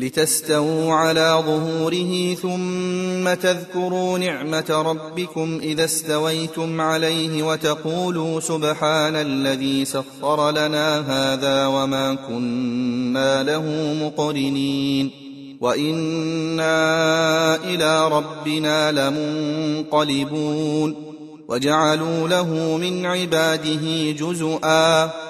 لتستووا على ظهوره ثم تذكروا نعمة ربكم إذا استويتم عليه وتقولوا سبحان الذي سخر لنا هذا وما كنا له مقرنين وإنا إلى ربنا لمنقلبون وجعلوا له من عباده جزءا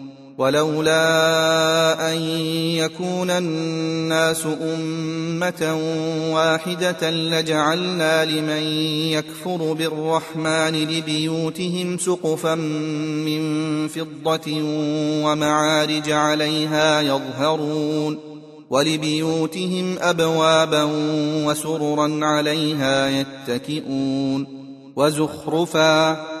ولولا أن يكون الناس أمة واحدة لجعلنا لمن يكفر بالرحمن لبيوتهم سقفا من فضة ومعارج عليها يظهرون ولبيوتهم أبوابا وسررا عليها يتكئون وزخرفا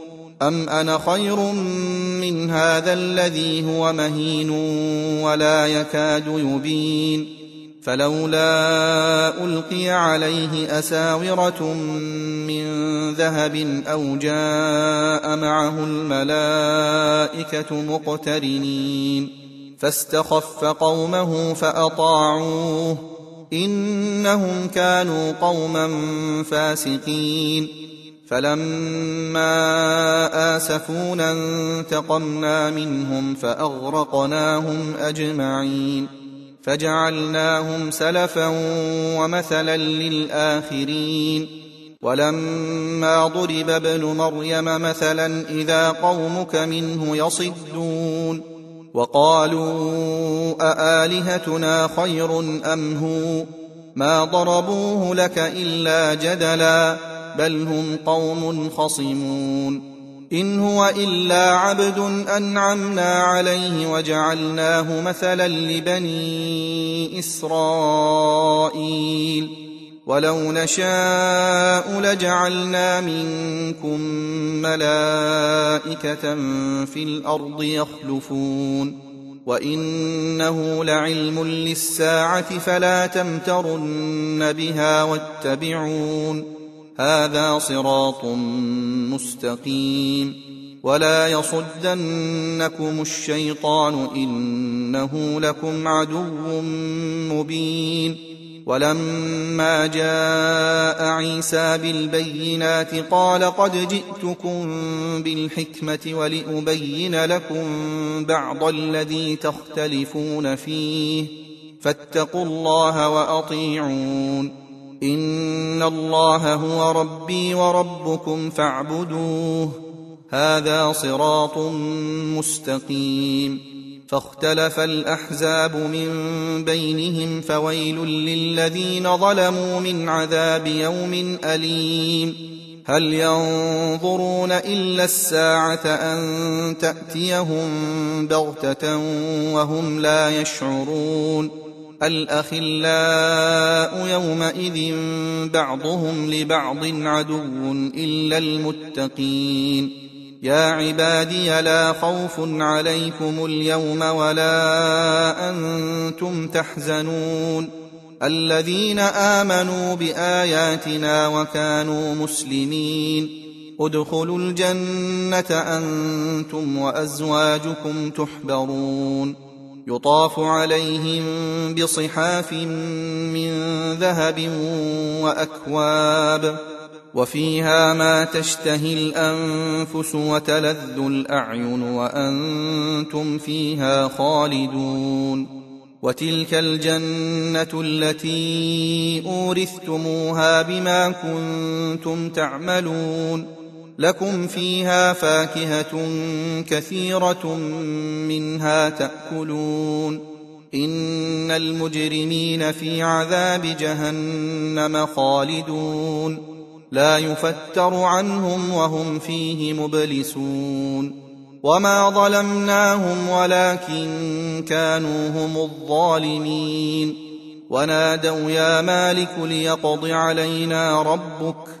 أم أنا خير من هذا الذي هو مهين ولا يكاد يبين فلولا ألقي عليه أساورة من ذهب أو جاء معه الملائكة مقترنين فاستخف قومه فأطاعوه إنهم كانوا قوما فاسقين فلما آسفونا انتقمنا منهم فأغرقناهم أجمعين فجعلناهم سلفا ومثلا للآخرين ولما ضرب ابن مريم مثلا إذا قومك منه يصدون وقالوا أآلهتنا خير أم هو ما ضربوه لك إلا جدلا بل هم قوم خصمون. إن هو إلا عبد أنعمنا عليه وجعلناه مثلا لبني إسرائيل. ولو نشاء لجعلنا منكم ملائكة في الأرض يخلفون. وإنه لعلم للساعة فلا تمترن بها واتبعون. هذا صراط مستقيم ولا يصدنكم الشيطان إنه لكم عدو مبين ولما جاء عيسى بالبينات قال قد جئتكم بالحكمة ولأبين لكم بعض الذي تختلفون فيه فاتقوا الله وأطيعون ان الله هو ربي وربكم فاعبدوه هذا صراط مستقيم فاختلف الاحزاب من بينهم فويل للذين ظلموا من عذاب يوم اليم هل ينظرون الا الساعة ان تاتيهم بغته وهم لا يشعرون الأخلاء يومئذ بعضهم لبعض عدو إلا المتقين. يا عبادي لا خوف عليكم اليوم ولا أنتم تحزنون. الذين آمنوا بآياتنا وكانوا مسلمين. ادخلوا الجنة أنتم وأزواجكم تحبرون. يطاف عليهم بصحاف من ذهب وأكواب وفيها ما تشتهي الأنفس وتلذ الأعين وأنتم فيها خالدون وتلك الجنة التي أورثتموها بما كنتم تعملون لكم فيها فاكهة كثيرة منها تأكلون. إن المجرمين في عذاب جهنم خالدون. لا يفتر عنهم وهم فيه مبلسون. وما ظلمناهم ولكن كانوا هم الظالمين. ونادوا يا مالك ليقض علينا ربك.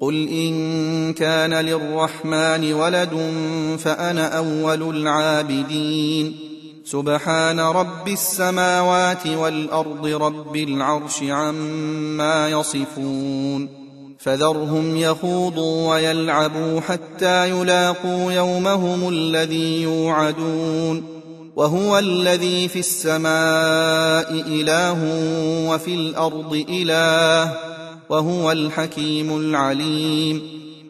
قل إن كان للرحمن ولد فأنا أول العابدين سبحان رب السماوات والارض رب العرش عما يصفون فذرهم يخوضوا ويلعبوا حتى يلاقوا يومهم الذي يوعدون وهو الذي في السماء اله وفي الأرض اله وهو الحكيم العليم.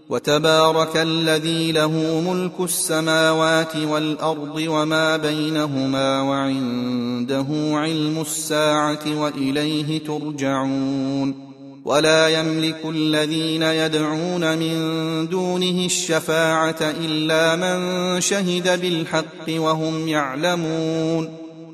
وتبارك الذي له ملك السماوات والأرض وما بينهما وعنده علم الساعة وإليه ترجعون. ولا يملك الذين يدعون من دونه الشفاعة إلا من شهد بالحق وهم يعلمون.